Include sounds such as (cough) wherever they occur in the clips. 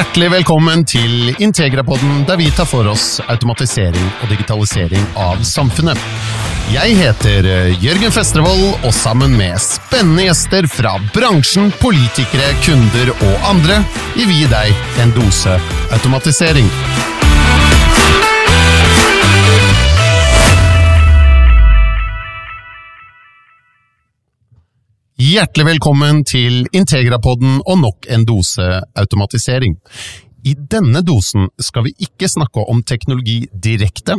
Hjertelig velkommen til Integrapodden, der vi tar for oss automatisering og digitalisering av samfunnet. Jeg heter eh, Jørgen Festrevold, og sammen med spennende gjester fra bransjen, politikere, kunder og andre, gir vi deg en dose automatisering. Hjertelig velkommen til Integrapodden og nok en dose automatisering. I denne dosen skal vi ikke snakke om teknologi direkte,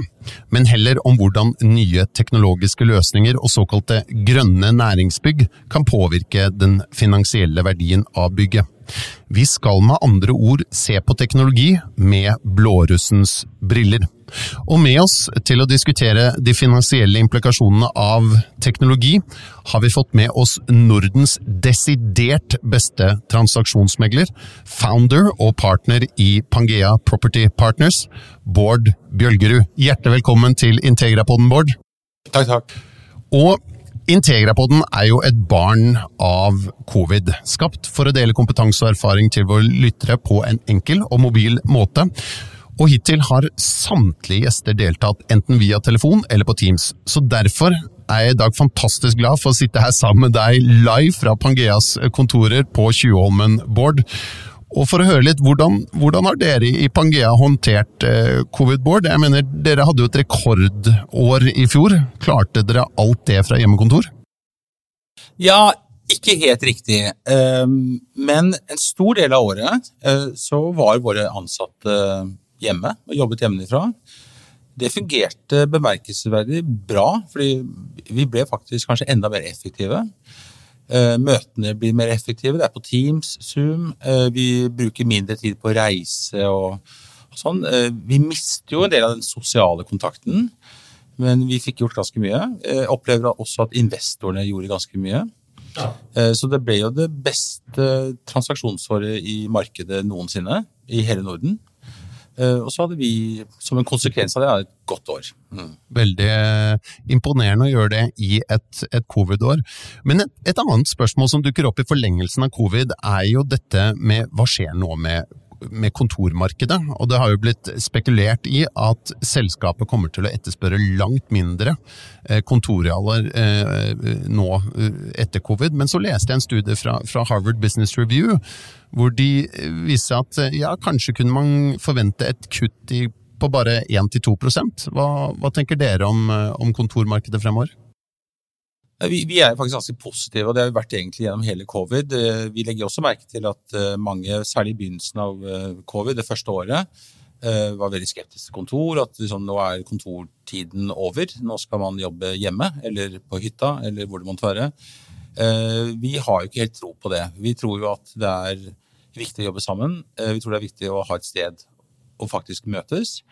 men heller om hvordan nye teknologiske løsninger og såkalte grønne næringsbygg kan påvirke den finansielle verdien av bygget. Vi skal med andre ord se på teknologi med blårussens briller. Og med oss til å diskutere de finansielle implikasjonene av teknologi, har vi fått med oss Nordens desidert beste transaksjonsmegler, founder og partner i Pangea Property Partners, Bård Bjølgerud. Hjertelig velkommen til Integrapodden, Bård. Takk, takk. Og Integrapodden er jo et barn av covid, skapt for å dele kompetanse og erfaring til våre lyttere på en enkel og mobil måte. Og hittil har samtlige gjester deltatt, enten via telefon eller på Teams. Så derfor er jeg i dag fantastisk glad for å sitte her sammen med deg live fra Pangeas kontorer på Tjuvholmen Bård. Og for å høre litt, hvordan, hvordan har dere i Pangea håndtert eh, covid-board? Jeg mener, Dere hadde jo et rekordår i fjor. Klarte dere alt det fra hjemmekontor? Ja, ikke helt riktig. Ehm, men en stor del av året eh, så var våre ansatte hjemme og jobbet hjemmefra. Det fungerte bemerkelsesverdig bra, fordi vi ble faktisk kanskje enda mer effektive. Eh, møtene blir mer effektive. Det er på Teams, Zoom. Eh, vi bruker mindre tid på reise og, og sånn. Eh, vi mister jo en del av den sosiale kontakten, men vi fikk gjort ganske mye. Jeg opplever også at investorene gjorde ganske mye. Ja. Så det ble jo det beste transaksjonsåret i markedet noensinne i hele Norden. Eh, og så hadde vi som en konsekvens av det et godt år. Mm. Veldig imponerende å gjøre det i et, et covid-år. Men et, et, annet spørsmål som dukker opp i forlengelsen av covid, er jo dette med hva skjer nå med med kontormarkedet, og det har jo blitt spekulert i at selskapet kommer til å etterspørre langt mindre eh, kontorrealer nå etter covid. Men så leste jeg en studie fra, fra Harvard Business Review hvor de viste at ja, kanskje kunne man forvente et kutt i, på bare 1-2 hva, hva tenker dere om, om kontormarkedet fremover? Vi, vi, er faktisk ganske positive, og det har vi vært egentlig gjennom hele covid. Eh, vi legger også merke til at eh, mange, særlig i begynnelsen av eh, covid, det første året, var veldig skeptiske til kontor. At liksom, nå er kontortiden over. Nå skal man jobbe hjemme eller på hytta eller hvor det måtte være. Vi har jo ikke helt tro på det. Vi tror jo at det er viktig å jobbe sammen. Vi tror det er viktig å ha et sted å faktisk møtes.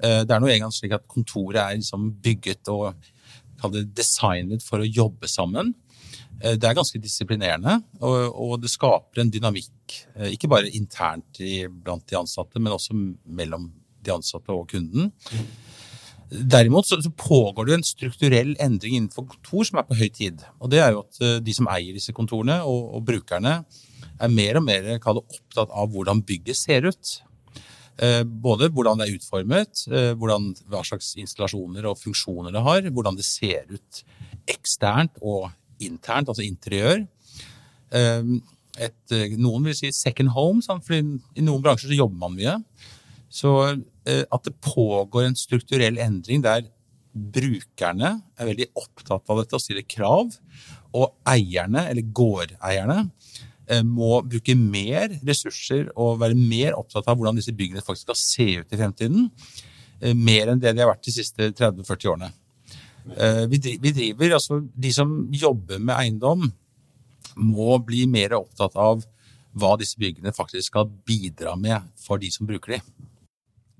Det er nå engang slik at kontoret er liksom bygget og designet for å jobbe sammen. Eh, det er ganske disiplinerende, og, det skaper en dynamikk. Eh, ikke bare internt blant de ansatte, men også mellom de ansatte og kunden. Derimot så, pågår det en strukturell endring innenfor kontor som er på høy tid. Og det er jo at eh, de som eier disse kontorene, og brukerne, er mer og mer opptatt av hvordan bygget ser ut. Eh, både hvordan det er utformet, eh, hvordan, hva slags installasjoner og funksjoner det har, hvordan det ser ut eksternt og internt, altså interiør. Eh, et, noen vil si second home, for i noen bransjer så jobber man mye. Så at det pågår en strukturell endring der brukerne er veldig opptatt av dette og stiller krav, og eierne, eller gårdeierne, må bruke mer ressurser og være mer opptatt av hvordan disse byggene faktisk skal se ut i fremtiden. Eh, mer enn det de har vært de siste 30-40 årene. Eh, vi driver, altså De som jobber med eiendom, må bli mer opptatt av hva disse byggene faktisk skal bidra med for de som bruker dem.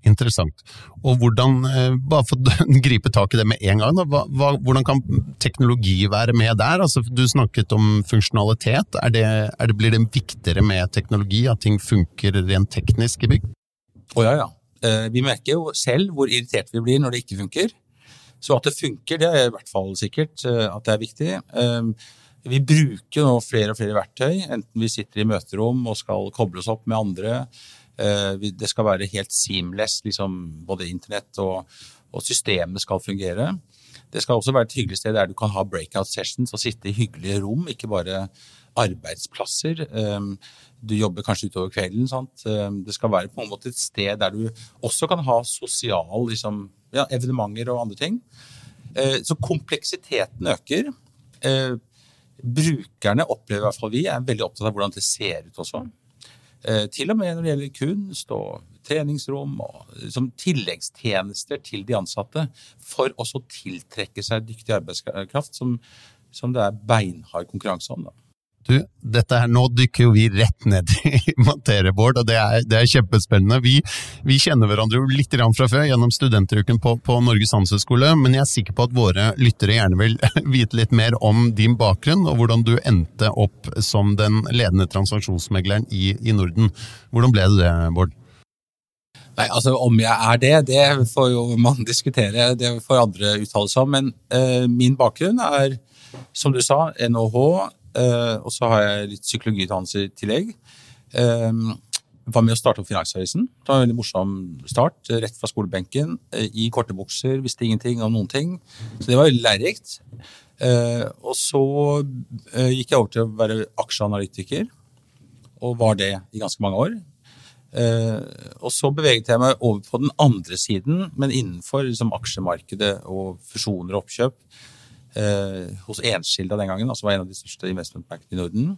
Interessant. Og hvordan, eh, bare for å (laughs) gripe tak i det med en gang, da, hva, hvordan kan teknologi være med der? Altså, du snakket om funksjonalitet. Er det, er det, blir det viktigere med teknologi, at ting funker rent teknisk i bygg? Å ja, ja. Eh, vi merker jo selv hvor irritert vi blir når det ikke funker. Så at det funker, det er i hvert fall sikkert eh, at det er viktig. Vi bruker nå flere og flere verktøy, enten vi sitter i møterom og skal koble oss opp med andre, det skal være helt seamless, liksom både internett og, og systemet skal fungere. Det skal også være et hyggelig sted der du kan ha breakout sessions og sitte i hyggelige rom, ikke bare arbeidsplasser. Ehm, du jobber kanskje utover kvelden. Sant? Ehm, det skal være på en måte et sted der du også kan ha sosiale liksom, ja, evenementer og andre ting. Eh, så kompleksiteten øker. Eh, brukerne opplever i hvert fall vi er veldig opptatt av hvordan det ser ut også. Eh, til og med når det gjelder kunst og treningsrom og som tilleggstjenester til de ansatte for også å tiltrekke seg dyktig arbeidskraft som, som det er beinhard konkurranse om. Da. Du, dette her, nå dykker jo vi rett ned i (laughs) materie, Bård, og det er, det er kjempespennende. Vi, vi, kjenner hverandre jo litt fra før gjennom studenteruken på, på Norges handelshøyskole, men jeg er sikker på at våre lyttere gjerne vil (laughs) vite litt mer om din bakgrunn, og hvordan du endte opp som den ledende transaksjonsmegleren i, i Norden. Hvordan ble det det, Bård? Nei, altså Om jeg er det, det får jo man diskutere. Det får andre uttale seg om. Men eh, min bakgrunn er, som du sa, NHH. Uh, og så har jeg litt psykologiutdannelse i tillegg. Uh, var med å starte opp Finansavisen. Det var en veldig morsom start. Rett fra skolebenken. I korte bukser, visste ingenting om noen ting. Så det var veldig lærerikt. Og så gikk jeg over til å være aksjeanalytiker, og var det i ganske mange år. Uh, og så beveget jeg meg over på den andre siden, men innenfor liksom, aksjemarkedet og fusjoner og oppkjøp uh, hos Enskilda den gangen, altså var en av de største investmentbankene i Norden.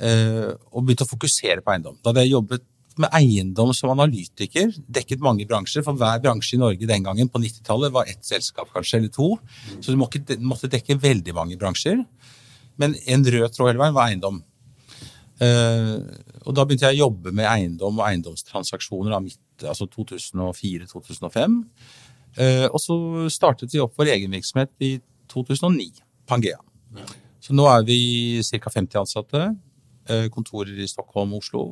eh, og begynte å fokusere på eiendom. Da hadde jeg jobbet med eiendom som analytiker, dekket mange bransjer. For hver bransje i Norge den gangen på 90-tallet var ett selskap kanskje, eller to. Så du måtte dekke veldig mange bransjer. Men en rød tråd hele veien var eiendom. Uh, og da begynte jeg å jobbe med eiendom og eiendomstransaksjoner av midt, altså 2004-2005. Uh, og så startet vi opp vår egen virksomhet i 2009, Pangea. Så nå er vi ca. 50 ansatte. Uh, kontorer i Stockholm og Oslo.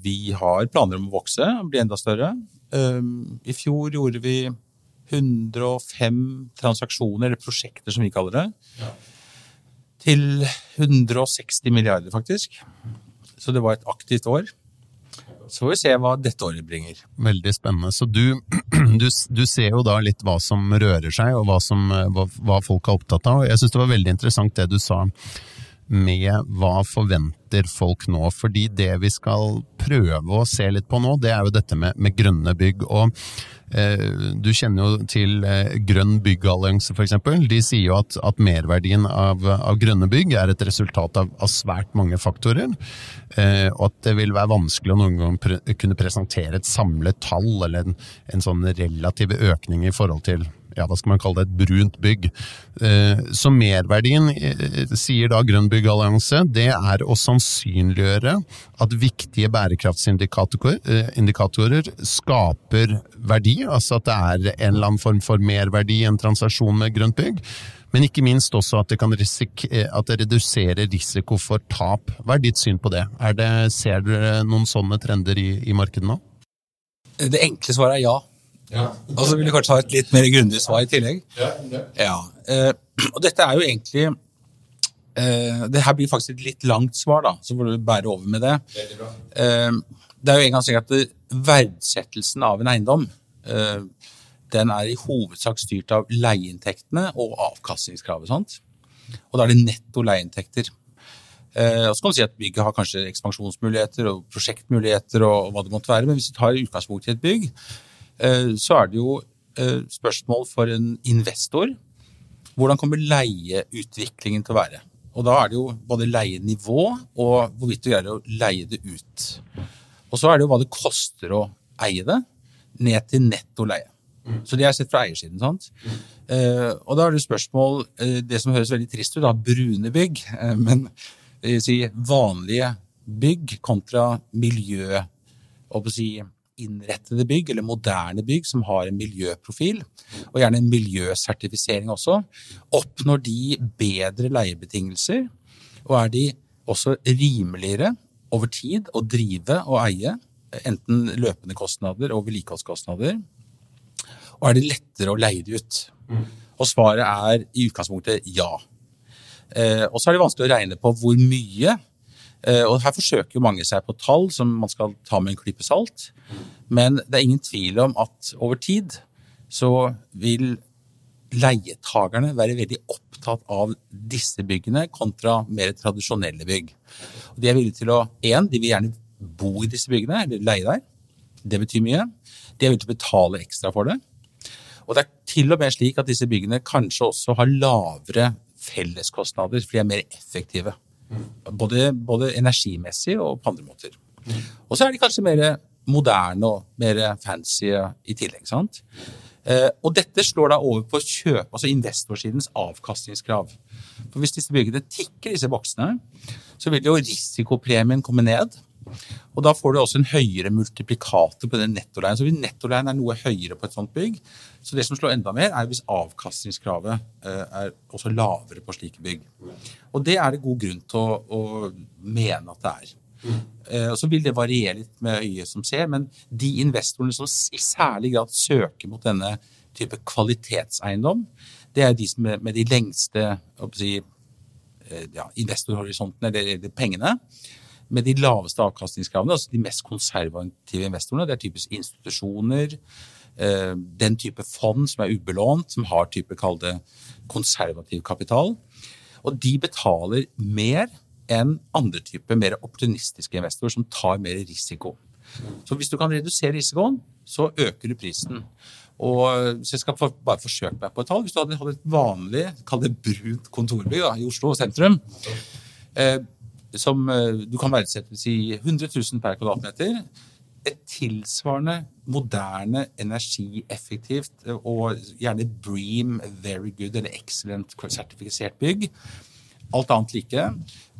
vi har planer om å vokse og bli enda større. I fjor gjorde vi 105 transaksjoner, eller prosjekter som vi kaller det. Ja til 160 milliarder, faktisk. Så det var et aktivt år. Så får vi se hva dette året bringer. Veldig spennende. Så du, (clears throat) du, du ser jo da litt hva som rører seg, og hva, som, hva, hva folk er opptatt av. Jeg syns det var veldig interessant det du sa med hva forventer folk nå. Fordi det vi skal prøve å se litt på nå, det er jo dette med, med grønne bygg. og eh, Du kjenner jo til eh, Grønn byggallianse f.eks. De sier jo at, at merverdien av, av, grønne bygg er et resultat av, av svært mange faktorer. Eh, og at det vil være vanskelig å noen gang pre kunne presentere et samlet tall eller en, en sånn relativ økning i forhold til ja, hva skal man kalle det, et brunt bygg. Eh, så merverdien, eh, sier da Grønn byggallianse, det er å sannsynliggjøre at viktige bærekraftsindikatorer eh, skaper verdi, altså at det er en eller annen form for merverdi i en transaksjon med grønt bygg. Men ikke minst også at det, kan at det reduserer risiko for tap. Hva er ditt syn på det? det ser dere noen sånne trender i, i markedet nå? Det enkle svaret er ja. Ja. Og så vil du kanskje ha et litt mer grundig svar i tillegg. Ja, ja. ja. Eh, og dette er jo egentlig eh, Det her blir faktisk et litt langt svar, da, så får du bære over med det. Eh, det er jo en gang slik at verdsettelsen av en eiendom eh, den er i hovedsak styrt av leieinntektene og avkastningskravet. Sant? Og da er det netto leieinntekter. Eh, og så kan du si at Bygget har kanskje ekspansjonsmuligheter og prosjektmuligheter, og, hva det måtte være, men hvis du tar utgangspunkt i et bygg, så er det jo eh, spørsmål for en investor. Hvordan kommer leieutviklingen til å være? Og da er det jo både leienivå og hvorvidt du greier å leie det ut. Og så er det jo hva det koster å eie det, ned til netto leie. Så det er sett fra eiersiden. sant? Eh, og da er det spørsmål Det som høres veldig trist ut, da, brune bygg. men si, vanlige bygg kontra miljø og på å si, innrettede bygg, eller moderne bygg, som har en miljøprofil, og gjerne en miljøsertifisering også, oppnår de bedre leiebetingelser, og er de også rimeligere over tid å drive og eie, enten løpende kostnader og vedlikeholdskostnader, og er det lettere å leie det ut? Og svaret er i utgangspunktet ja. Eh, og så er det vanskelig å regne på hvor mye og her forsøker jo mange seg på tall som man skal ta med en klype salt. Men det er ingen tvil om at over tid så vil leietagerne være veldig opptatt av disse byggene kontra mer tradisjonelle bygg. Og de er villige til å En, de vil gjerne bo i disse byggene, eller leie der. Det betyr mye. De er villige til å betale ekstra for det. Og det er til og med slik at disse byggene kanskje også har lavere felleskostnader, for de er mer effektive. Både, både energimessig og på andre måter. Og så er de kanskje mer moderne og mer fancy i tillegg. sant? Eh, og dette slår da over på kjøp, altså investorsidens avkastningskrav. For Hvis disse byggene tikker disse boksene, så vil jo risikopremien komme ned. Og da får du også en høyere multiplikator på den nettoleien. Så hvis nettoleien er noe høyere på et sånt bygg, så det som slår enda mer, er hvis avkastningskravet eh, er også lavere på slike bygg. Og det er det god grunn til å, å mene at det er. Mm. Så vil det variere litt med øyet som ser, men de investorene som i særlig grad søker mot denne type kvalitetseiendom, det er de som med, med de lengste si, eh, ja, investorhorisontene, eller pengene med de laveste avkastningskravene, altså de mest konservative investorene. Det er typisk institusjoner, eh, den type fond som er ubelånt, som har type kall konservativ kapital. Og de betaler mer enn andre typer mer opportunistiske investorer som tar mer risiko. Så hvis du kan redusere risikoen, så øker du prisen. Og så jeg skal bare forsøke meg på et tall. Hvis du hadde hatt et vanlig, kall det brunt kontorbygg da, i Oslo sentrum, eh, som eh, du kan verdsette si 100 000 per kvadratmeter. Et tilsvarende moderne, energieffektivt eh, og gjerne Bream Very Good eller Excellent sertifisert bygg. Alt annet like.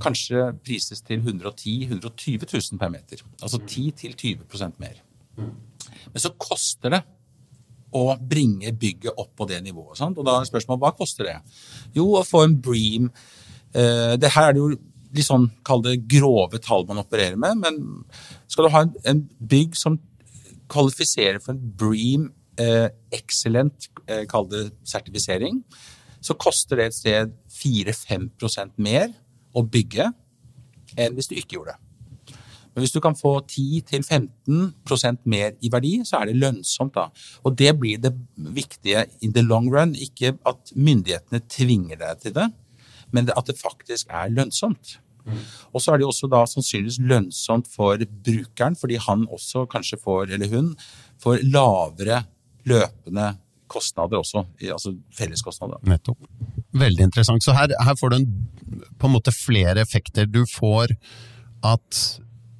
Kanskje prises til 110 000-120 000 per meter. Altså 10-20% mer. Men så koster det å bringe bygget opp på det nivået. Sant? Og da er spørsmålet hva koster det? Jo, å få en Bream eh, det Her er det jo litt sånn, kall det grove tall man opererer med, men skal du ha en, en bygg som kvalifiserer for en Bream eh, excellent, eh, kall det sertifisering, så koster det et sted 4-5 mer å bygge enn hvis du ikke gjorde det. Men hvis du kan få 10-15% mer i verdi, så er det lønnsomt. da. Og det blir det viktige in the long run. Ikke at myndighetene tvinger deg til det, men at det faktisk er lønnsomt. Mm. Og så er det jo også da sannsynligvis lønnsomt for brukeren, fordi han også kanskje får, eller hun, får lavere løpende kostnader også, altså felleskostnader. Nettopp. Veldig interessant. Så her, her får du en, på en måte flere effekter. Du får at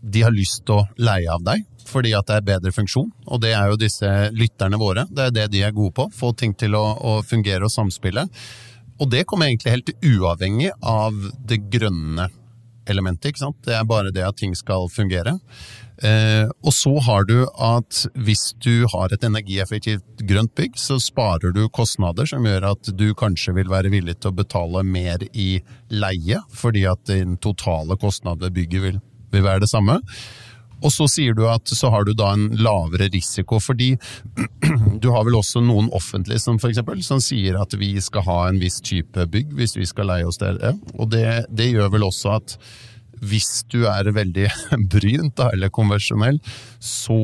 de har lyst til å leie av deg, fordi at det er bedre funksjon. Og det er jo disse lytterne våre. Det er det de er gode på. Få ting til å, å fungere og samspille. Og det kommer egentlig helt uavhengig av det grønne elementet. ikke sant? Det er bare det at ting skal fungere. Eh, og så har du at hvis du har et energieffektivt grønt bygg, så sparer du kostnader som gjør at du kanskje vil være villig til å betale mer i leie, fordi at din totale kostnad ved bygget vil, vil være det samme. Og så sier du at så har du da en lavere risiko, fordi (clears throat) du har vel også noen offentlige som for eksempel, som sier at vi skal ha en viss type bygg hvis vi skal leie oss der. Og det, det gjør vel også at hvis du er veldig (laughs) brynt da, eller konvensjonell, så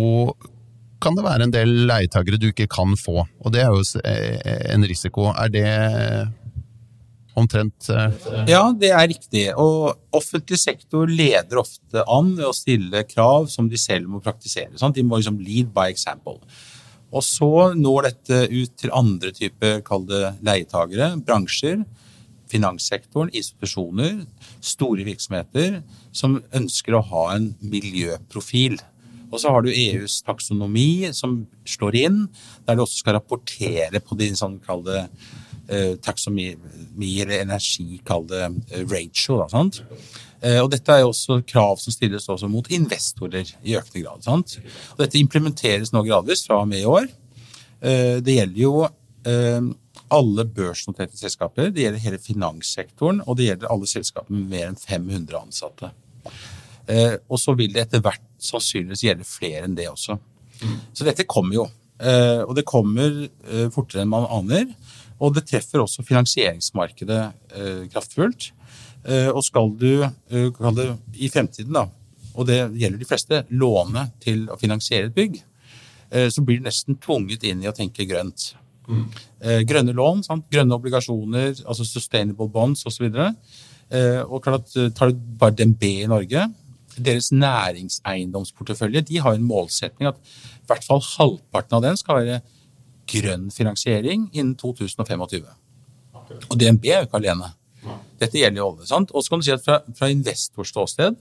kan det være en del leietagere du ikke kan få. Og det er jo eh, en risiko. Er det omtrent eh, Ja, det er riktig. Og offentlig sektor leder ofte an ved å stille krav som de selv må praktisere. Sant? De må liksom lead by example. Og så når dette ut til andre typer, kall det leietagere, bransjer, finanssektoren, institusjoner, store virksomheter som ønsker å ha en miljøprofil. Og så har du EUs taksonomi som slår inn, der du også skal rapportere på de sånn, kall det eh, energi, kall det eh, ratio. Da, sant? Eh, og dette er jo også krav som stilles også mot investorer i økende grad. Sant? Og dette implementeres nå gradvis fra og med i år. Eh, det gjelder jo alle børsnoterte selskaper, det gjelder hele finanssektoren, og det gjelder alle selskaper med mer enn 500 ansatte. Og så vil det etter hvert sannsynligvis gjelde flere enn det også. Så dette kommer jo. Og det kommer fortere enn man aner. Og det treffer også finansieringsmarkedet eh, kraftfullt. Eh, og skal du eh, det i fremtiden, da, og det gjelder de fleste, låne til å finansiere et bygg, så blir du nesten tvunget inn i å tenke grønt. Mm. Grønne lån, sant? grønne obligasjoner, altså sustainable bonds osv. Og, så og klart tar du bare DNB i Norge, deres næringseiendomsportefølje de har en målsetning at i hvert fall halvparten av den skal være grønn finansiering innen 2025. Og DNB er jo ikke alene. Dette gjelder jo alle. sant? Og så kan du si at fra, fra investors ståsted,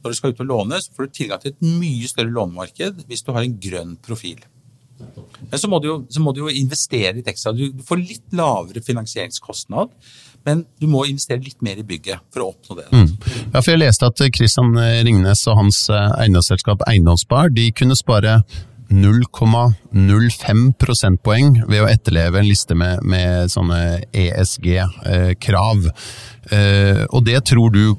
når du skal ut og låne, så får du tilgang til et mye større lånemarked hvis du har en grønn profil. Men så må du jo, må du jo investere litt ekstra. Du får litt lavere finansieringskostnad, men du må investere litt mer i bygget for å oppnå det. Mm. Ja, for Jeg leste at Kristian Ringnes og hans eh, eiendomsselskap Eiendomsspar de kunne spare 0,05 prosentpoeng ved å etterleve en liste med, med sånne ESG-krav. Eh, og det tror du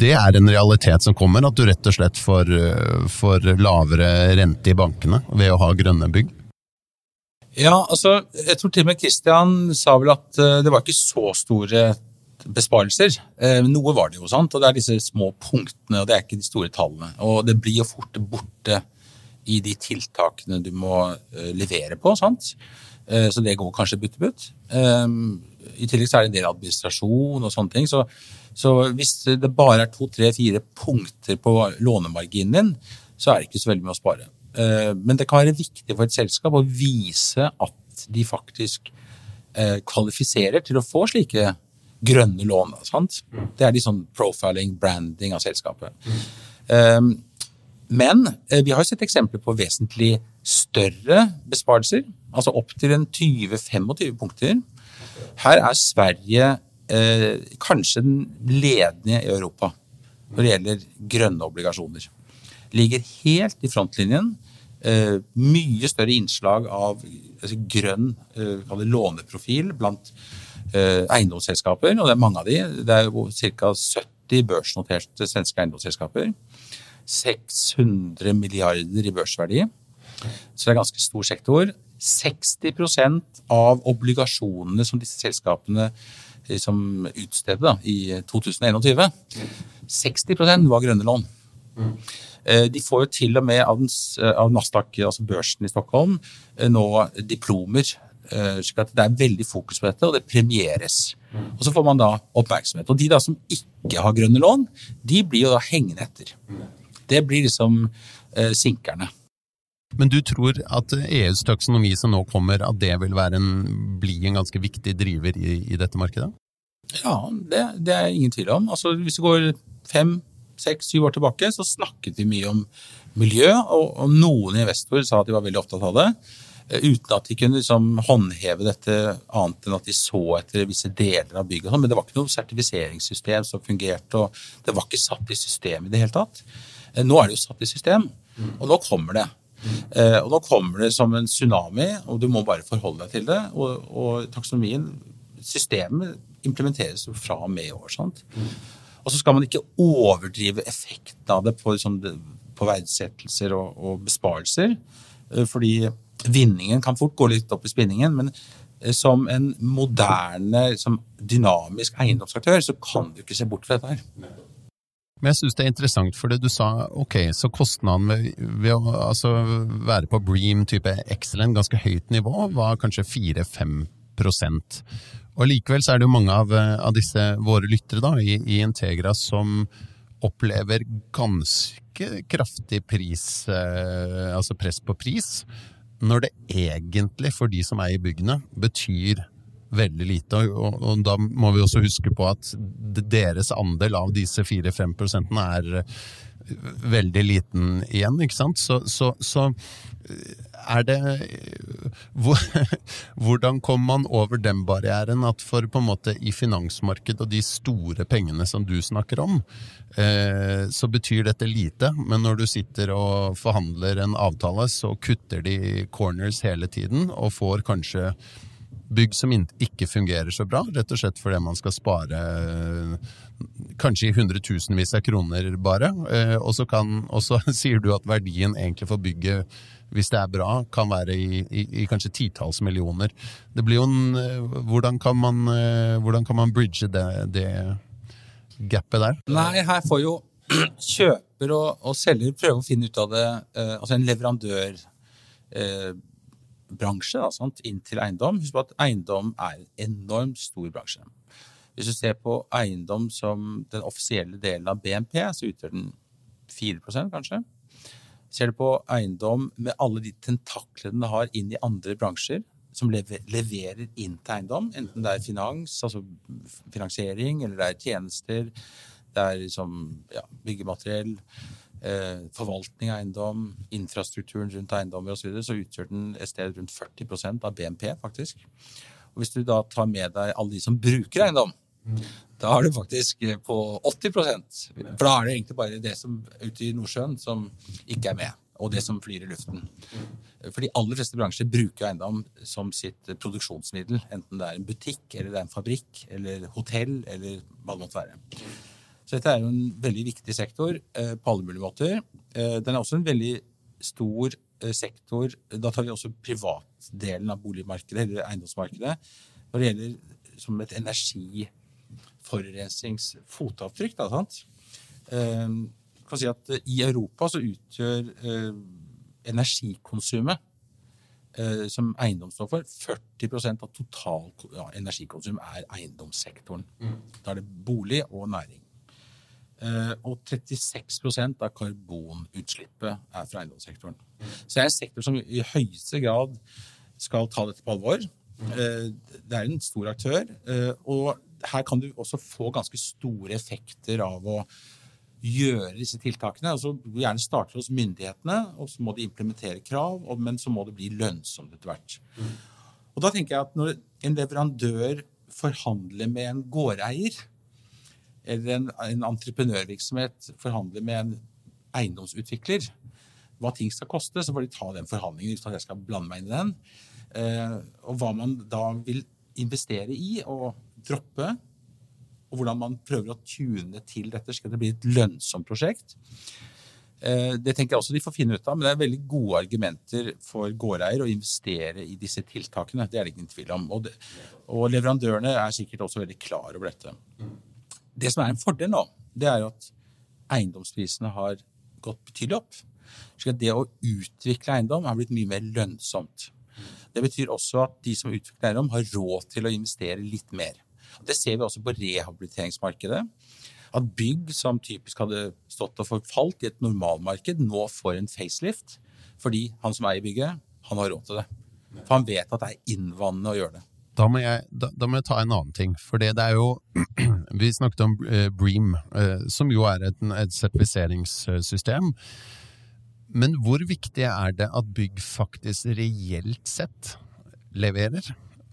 det er en realitet som kommer, at du rett og slett får, eh, får lavere rente i bankene ved å ha grønne bygg? Ja, altså, jeg tror til og med Christian sa vel at eh, det var ikke så store besparelser. Noe var det jo, sant? og det er disse små punktene, og det er ikke de store tallene. Og det blir jo fort borte i de tiltakene du må uh, levere på. sant? Uh, så det går kanskje butt-butt. Um, I tillegg så er det en del administrasjon og sånne ting. Så, så hvis det bare er to, tre, fire punkter på lånemarginen din, så er det ikke så veldig mye å spare. Uh, men det kan være viktig for et selskap å vise at de faktisk kvalifiserer til å få slike grønne lån. Sant? Det er litt sånn profiling, branding av selskapet. Um, men eh, vi har sett eksempler på vesentlig større besparelser, altså opptil 20-25 punkter. Her er Sverige eh, kanskje den ledende i Europa når det gjelder grønne obligasjoner. Ligger helt i frontlinjen. Eh, mye større innslag av altså, grønn eh, låneprofil blant eh, eiendomsselskaper, og det er mange av de. Det er ca. 70 børsnoterte svenske eiendomsselskaper. 600 milliarder i børsverdi. Så det er ganske stor sektor. 60% av obligasjonene som disse selskapene liksom utstedte da, i 2021, 60% var grønne lån. Eh, de får jo til og med av, av Nasdaq, altså børsen i Stockholm, eh, nå diplomer. slik at det er veldig fokus på dette, og det premieres. Og Så får man da oppmerksomhet. Og de da som ikke har grønne lån, de blir jo da hengende etter. Det blir liksom eh, sinkerne. Men du tror at EUs taksonomi som nå kommer, at det vil en, bli en ganske viktig driver i, i dette markedet? Ja, det, det, er ingen tvil om. Altså, hvis vi går fem, seks, syv år tilbake, så snakket vi mye om miljø, og, og noen investorer sa at de var veldig opptatt av det. Eh, uten at de kunne liksom håndheve dette annet enn at de så etter visse deler av bygget. Men det var ikke noe sertifiseringssystem som fungerte, og det var ikke satt i system i det hele tatt. Eh, nå er det jo satt i system, og nå kommer det. Eh, og nå kommer det som en tsunami, og du må bare forholde deg til det. Og, og taksonomien, systemet, implementeres jo fra og med i år. sant? Og så skal man ikke overdrive effekten av det på, liksom, på verdsettelser og, og, besparelser. Eh, fordi vinningen kan fort gå litt opp i spinningen. Men som en moderne, som dynamisk eiendomsaktør, så kan du ikke se bort fra dette her. Men jeg syns det er interessant, for det du sa ok, så kostnaden ved, ved å altså, være på Bream type excellent, ganske høyt nivå, var kanskje 4-5% Og Likevel så er det jo mange av, av disse våre lyttere da, i, i, Integra som opplever ganske kraftig pris, eh, altså press på pris, når det egentlig for de som eier byggene, betyr veldig lite. Og, og, da må vi også huske på at deres andel av disse 4-5 prosentene er eh, veldig liten igjen, ikke sant. Så, så, så eh, er det (laughs) Hvordan kom man over den barrieren at for på en måte i finansmarkedet og de store pengene som du snakker om, eh, så betyr dette lite, men når du sitter og forhandler en avtale, så kutter de corners hele tiden og får kanskje bygg som ikke fungerer så bra, rett og slett fordi man skal spare eh, kanskje i hundretusenvis av kroner bare. Eh, og så, kan, og så (laughs) sier du at verdien egentlig for bygget, hvis det er bra, kan være i, i, i kanskje titalls millioner. Det blir jo en, eh, hvordan, kan man, hvordan kan man bridge det, det, gapet der? Nei, her får jo (clears throat) kjøper og, og selger prøve å finne ut av det. Altså en leverandørbransje eh, da, inn til eiendom. Husk på at eiendom er en enormt stor bransje. Hvis du ser på eiendom som den offisielle delen av BNP, så utgjør den 4% kanskje. Ser du på eiendom med alle de tentaklene det har inn i andre bransjer, som leverer inn til eiendom, enten det er finans, altså finansiering, eller det er tjenester, det er liksom ja, byggemateriell, forvaltning av eiendom, infrastrukturen rundt eiendommer osv., så, videre, så utgjør den et sted rundt 40% av BNP, faktisk. Og hvis du da tar med deg alle de som bruker eiendom, mm. da er du faktisk på 80 For da er det egentlig bare det som ute i Nordsjøen som ikke er med, og det som flyr i luften. For de aller fleste bransjer bruker eiendom som sitt produksjonsmiddel, enten det er en butikk, eller det er en fabrikk, eller hotell, eller hva det måtte være. Så dette er jo en veldig viktig sektor eh, på alle mulige måter. Eh, den er også en veldig stor eh, sektor Da tar vi også privatdelen av boligmarkedet, eller eiendomsmarkedet, når det gjelder som et energiforurensningsfotavtrykk. Da, sant? kan si at I Europa så utgjør energikonsumet som eiendom står for, 40% av total ja, energikonsum er eiendomssektoren. Mm. Da er det bolig og næring. Eh, og 36% av karbonutslippet er fra eiendomssektoren. Så det er en sektor som i høyeste grad skal ta dette på alvor. Eh, det er en stor aktør, eh, og her kan du også få ganske store effekter av å gjøre disse tiltakene. Altså, du gjerne starter hos myndighetene, og så må de implementere krav, men så må det bli lønnsomt etter hvert. Og da tenker jeg at når en leverandør forhandler med en gårdeier, eller en, en entreprenørvirksomhet forhandler med en eiendomsutvikler hva ting skal koste, så får de ta den forhandlingen uten at jeg skal blande meg inn i den. Eh, og hva man da vil investere i og droppe, og hvordan man prøver å tune til dette skal det bli et lønnsomt prosjekt. Eh, det tenker jeg også de får finne ut av, men det er veldig gode argumenter for gårdeier å investere i disse tiltakene. Det er det ingen tvil om. Og, det, og leverandørene er sikkert også veldig klar over dette. Det som er en fordel nå, det er at eiendomsprisene har gått betydelig opp. Så det å utvikle eiendom har blitt mye mer lønnsomt. Det betyr også at de som utvikler eiendom, har råd til å investere litt mer. Det ser vi også på rehabiliteringsmarkedet. At bygg som typisk hadde stått og forfalt i et normalmarked, nå får en facelift fordi han som eier bygget, han har råd til det. For han vet at det er innvandrende å gjøre det. Da må, jeg, da, da må, jeg, ta en annen ting. For det, er jo (clears throat) Vi snakket om uh, Bream, uh, som jo er et, et sertifiseringssystem. Men hvor viktig er det at bygg faktisk reelt sett leverer?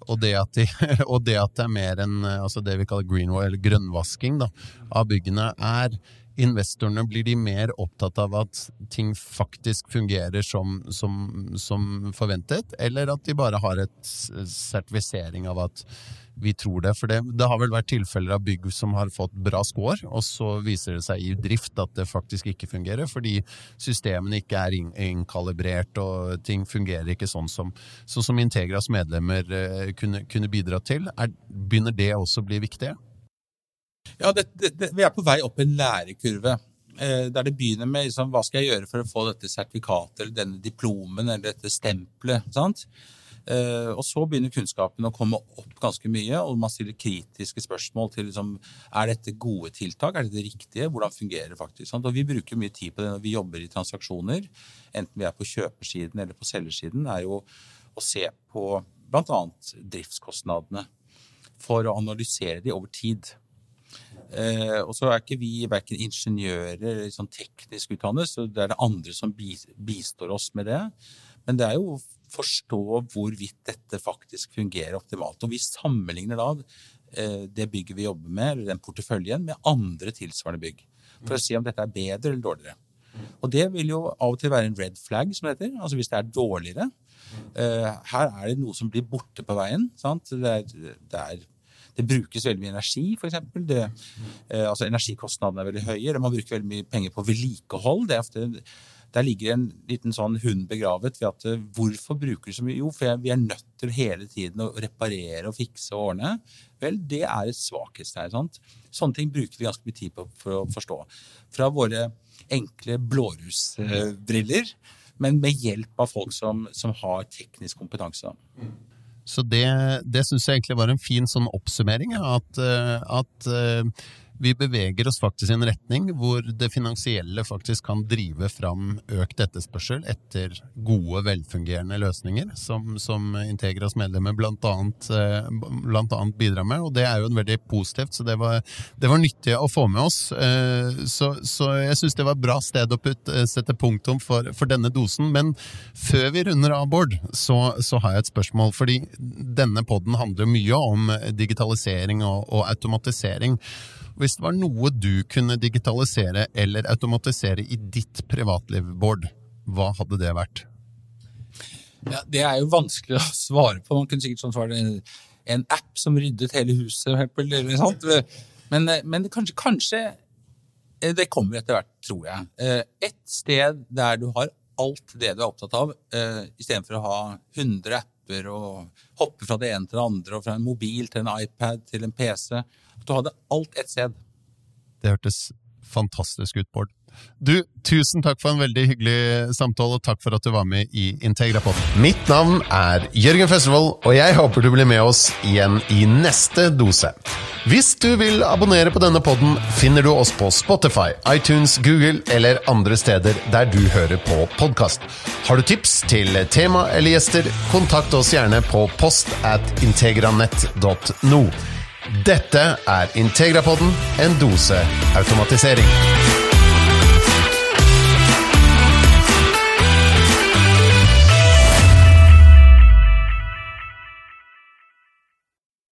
Og det de, (laughs) og det, at det er mer enn altså det vi kaller greenwall, eller grønnvasking da, av byggene, er investorene blir de mer opptatt av at ting faktisk fungerer som, som, som, forventet, eller at de bare har et sertifisering av at vi tror det? For det, det har vel vært tilfeller av bygg som har fått bra score, og så viser det seg i drift at det faktisk ikke fungerer, fordi systemene ikke er innkalibrert, og ting fungerer ikke sånn som, sånn som Integras medlemmer eh, kunne, kunne bidra til. Er, begynner det også å bli viktig? Ja, det, det, Vi er på vei opp en lærekurve. Eh, der det begynner med liksom, hva skal jeg gjøre for å få dette sertifikatet eller denne diplomen eller dette stempelet. sant? Eh, og så begynner kunnskapen å komme opp ganske mye, og man stiller kritiske spørsmål til liksom, er dette gode tiltak, er dette riktige, hvordan fungerer det faktisk. Sant? Og vi bruker mye tid på det når vi jobber i transaksjoner, enten vi er på kjøpersiden eller på selgersiden, er jo å se på bl.a. driftskostnadene for å analysere de over tid. Eh, og så er ikke vi verken ingeniører eller sånn teknisk utdannet, så det er det andre som bistår oss med det. Men det er jo å forstå hvorvidt dette faktisk fungerer optimalt. Og vi sammenligner da eh, det bygget vi jobber med, eller den porteføljen, med andre tilsvarende bygg. For å se om dette er bedre eller dårligere. Og det vil jo av og til være en red flag, som det heter. Altså hvis det er dårligere. Eh, her er det noe som blir borte på veien. Sant? Det er, det er det brukes veldig mye energi, f.eks. Eh, altså energikostnadene er veldig høye. Man bruker veldig mye penger på vedlikehold. Er, der ligger en liten sånn hund begravet ved at eh, hvorfor bruker du så mye? Jo, for vi er nødt til hele tiden å reparere og fikse og ordne. Vel, det er et svakhetstegn. sant? Sånne ting bruker vi ganske mye tid på for å forstå. Fra våre enkle blårusbriller, men med hjelp av folk som, som har teknisk kompetanse. Så det, det syns jeg egentlig var en fin sånn oppsummering. At, eh, at vi beveger oss faktisk i en retning hvor det finansielle faktisk kan drive fram økt etterspørsel etter gode, velfungerende løsninger, som, som Integras medlemmer blant annet, eh, bidrar med. Og det er jo en veldig positivt, så det var, det var nyttig å få med oss. Eh, så, så jeg syns det var et bra sted å putte, eh, sette punktum for, for, denne dosen. Men før vi runder av, Bård, så, så har jeg et spørsmål. Fordi denne poden handler mye om digitalisering og, og automatisering. Hvis det var noe du kunne digitalisere eller automatisere i ditt privatliv, Bård, hva hadde det vært? Ja, Det er jo vanskelig å svare på. Man kunne sikkert sånn svare en, en app som ryddet hele huset. Eller sånt. Men, men kanskje, kanskje, eh, det kommer etter hvert, tror jeg. Eh, et sted der du har alt det du er opptatt av, uh, istedenfor å ha 100 apper og hoppe fra det ene til det andre, og fra en mobil til en iPad til en PC du hadde alt ett sted. Det hørtes fantastisk ut, Bård. Du, tusen takk for en veldig hyggelig samtale, og takk for at du var med i Integrapod. Mitt navn er Jørgen Føstervold, og jeg håper du blir med oss igjen i neste dose. Hvis du vil abonnere på denne podden, finner du oss på Spotify, iTunes, Google eller andre steder der du hører på podkast. Har du tips til tema eller gjester, kontakt oss gjerne på post at integranett.no. Dette er Integrapodden, en dose automatisering.